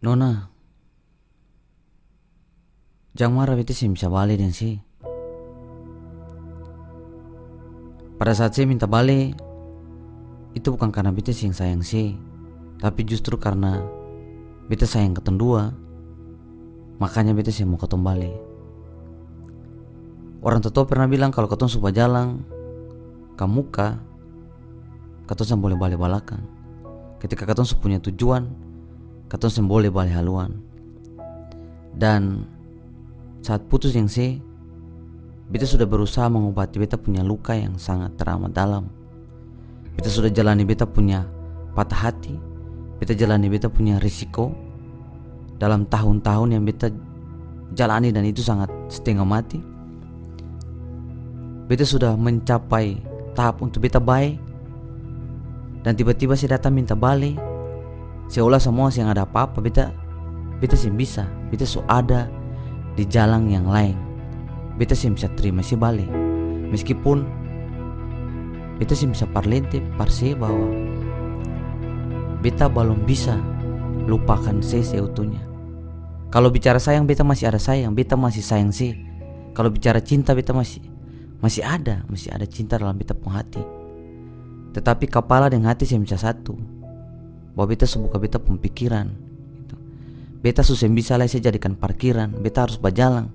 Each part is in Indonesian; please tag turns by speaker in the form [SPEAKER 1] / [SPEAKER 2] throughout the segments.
[SPEAKER 1] Nona Jangan marah beta sih bisa balik dan sih Pada saat saya minta balik Itu bukan karena beta sih yang sayang sih Tapi justru karena Beta sayang ketemu dua. Makanya beta sih mau ketemu balik. Orang tua pernah bilang kalau ketemu sudah jalan Kamuka Ketemu boleh balik balakan Ketika ketemu punya tujuan Katong boleh balik haluan. Dan saat putus yang se Beta sudah berusaha mengobati beta punya luka yang sangat teramat dalam. Beta sudah jalani beta punya patah hati. Beta jalani beta punya risiko. Dalam tahun-tahun yang beta jalani dan itu sangat setengah mati. Beta sudah mencapai tahap untuk beta baik. Dan tiba-tiba saya datang minta balik seolah semua yang ada apa-apa beta. Beta sih bisa. Beta so ada di jalan yang lain. Beta sih bisa terima sih balik. Meskipun beta sih bisa parlente parse bahwa beta belum bisa lupakan saya seutuhnya kalau bicara sayang beta masih ada sayang. Beta masih sayang sih. Kalau bicara cinta beta masih masih ada. Masih ada cinta dalam beta pun hati. Tetapi kepala dan hati saya bisa satu bahwa beta sebuka beta pemikiran gitu. beta susah bisa lah saya jadikan parkiran. Beta harus berjalan.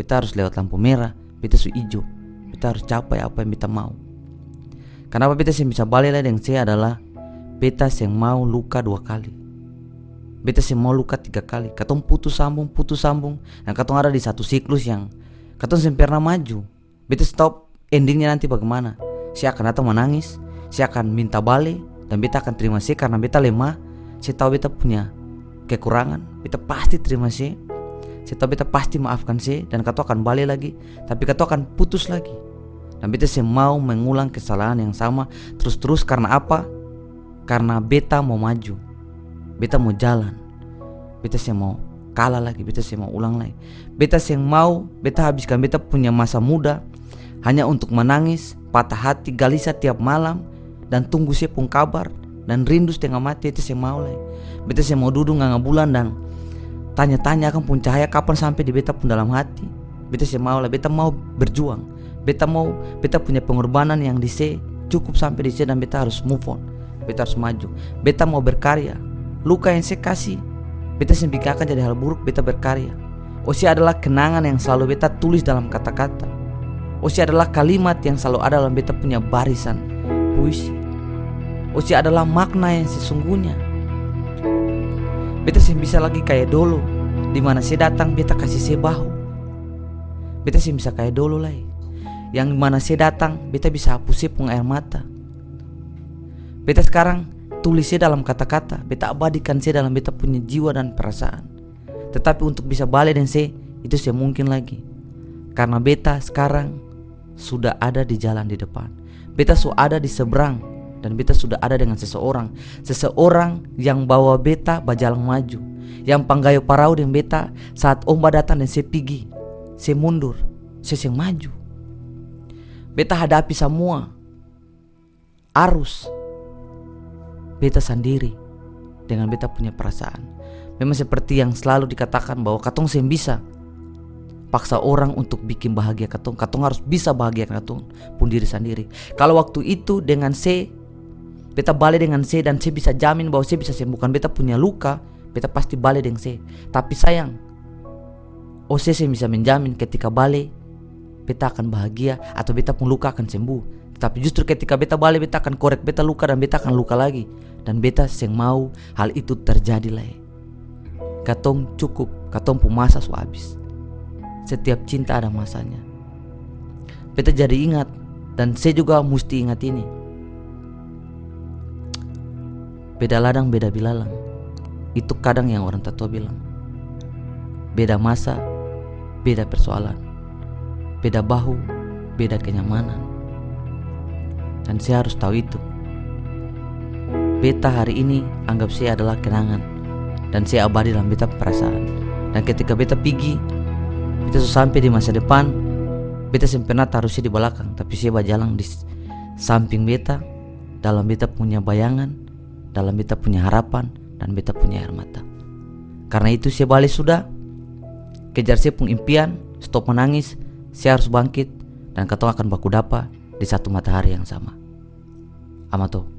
[SPEAKER 1] Beta harus lewat lampu merah. Beta su hijau. Beta harus capai apa yang beta mau. Kenapa beta yang bisa balik lah dengan saya adalah beta yang mau luka dua kali. Beta yang mau luka tiga kali. Katong putus sambung putus sambung. Dan katong ada di satu siklus yang katong yang pernah maju. Beta stop endingnya nanti bagaimana? Saya akan datang menangis. Saya akan minta balik dan beta akan terima sih karena beta lemah saya tahu beta punya kekurangan beta pasti terima sih. Saya tahu beta pasti maafkan sih dan kata akan balik lagi. Tapi kata akan putus lagi. Dan beta saya mau mengulang kesalahan yang sama terus-terus karena apa? Karena beta mau maju. Beta mau jalan. Beta saya mau kalah lagi. Beta saya mau ulang lagi. Beta saya mau beta habiskan. Beta punya masa muda. Hanya untuk menangis patah hati galisa tiap malam dan tunggu saya pun kabar dan rindu setengah mati itu saya mau lah. Beta saya mau duduk nggak bulan dan tanya-tanya akan pun cahaya kapan sampai di beta pun dalam hati. Beta saya mau lah, beta mau berjuang. Beta mau, beta punya pengorbanan yang di cukup sampai di dan beta harus move on. Beta harus maju. Beta mau berkarya. Luka yang saya kasih, beta akan jadi hal buruk. Beta berkarya. Osi adalah kenangan yang selalu beta tulis dalam kata-kata. Osi adalah kalimat yang selalu ada dalam beta punya barisan puisi. Osi adalah makna yang sesungguhnya. Beta sih bisa lagi kayak dulu, di mana saya datang beta kasih saya bahu. Beta sih bisa kayak dulu lagi, yang mana saya datang beta bisa hapus pun air mata. Beta sekarang tulis saya dalam kata-kata, beta abadikan saya dalam beta punya jiwa dan perasaan. Tetapi untuk bisa balik dan saya itu saya mungkin lagi, karena beta sekarang sudah ada di jalan di depan. Beta sudah ada di seberang dan beta sudah ada dengan seseorang. Seseorang yang bawa beta berjalan maju yang panggayo parau dengan beta saat omba datang dan saya pergi saya mundur saya yang maju. Beta hadapi semua arus beta sendiri dengan beta punya perasaan. Memang seperti yang selalu dikatakan bahwa katong saya bisa paksa orang untuk bikin bahagia katong katong harus bisa bahagia katong pun diri sendiri kalau waktu itu dengan saya Beta balik dengan C dan C bisa jamin bahwa C bisa sembuhkan beta punya luka. Beta pasti balik dengan C. Tapi sayang, OC saya bisa menjamin ketika balik beta akan bahagia atau beta pun luka akan sembuh. Tapi justru ketika beta balik beta akan korek beta luka dan beta akan luka lagi. Dan beta yang mau hal itu terjadi lah. Katong cukup, katong pun masa su habis. Setiap cinta ada masanya. Beta jadi ingat dan saya juga mesti ingat ini. Beda ladang beda bilalang. Itu kadang yang orang tua bilang. Beda masa Beda persoalan. Beda bahu Beda kenyamanan. Dan saya harus tahu itu. Beta hari ini anggap saya adalah kenangan. Dan saya abadi dalam beta perasaan. Dan ketika beta pergi Beta sampai di masa depan Beta sempena taruhnya di belakang Tapi saya berjalan di samping beta. Dalam beta punya bayangan dalam beta punya harapan dan beta punya air mata. Karena itu saya balik sudah. Kejar saya pun impian Stop menangis Saya harus bangkit Dan ketemu akan baku dapa Di satu matahari yang sama. Amato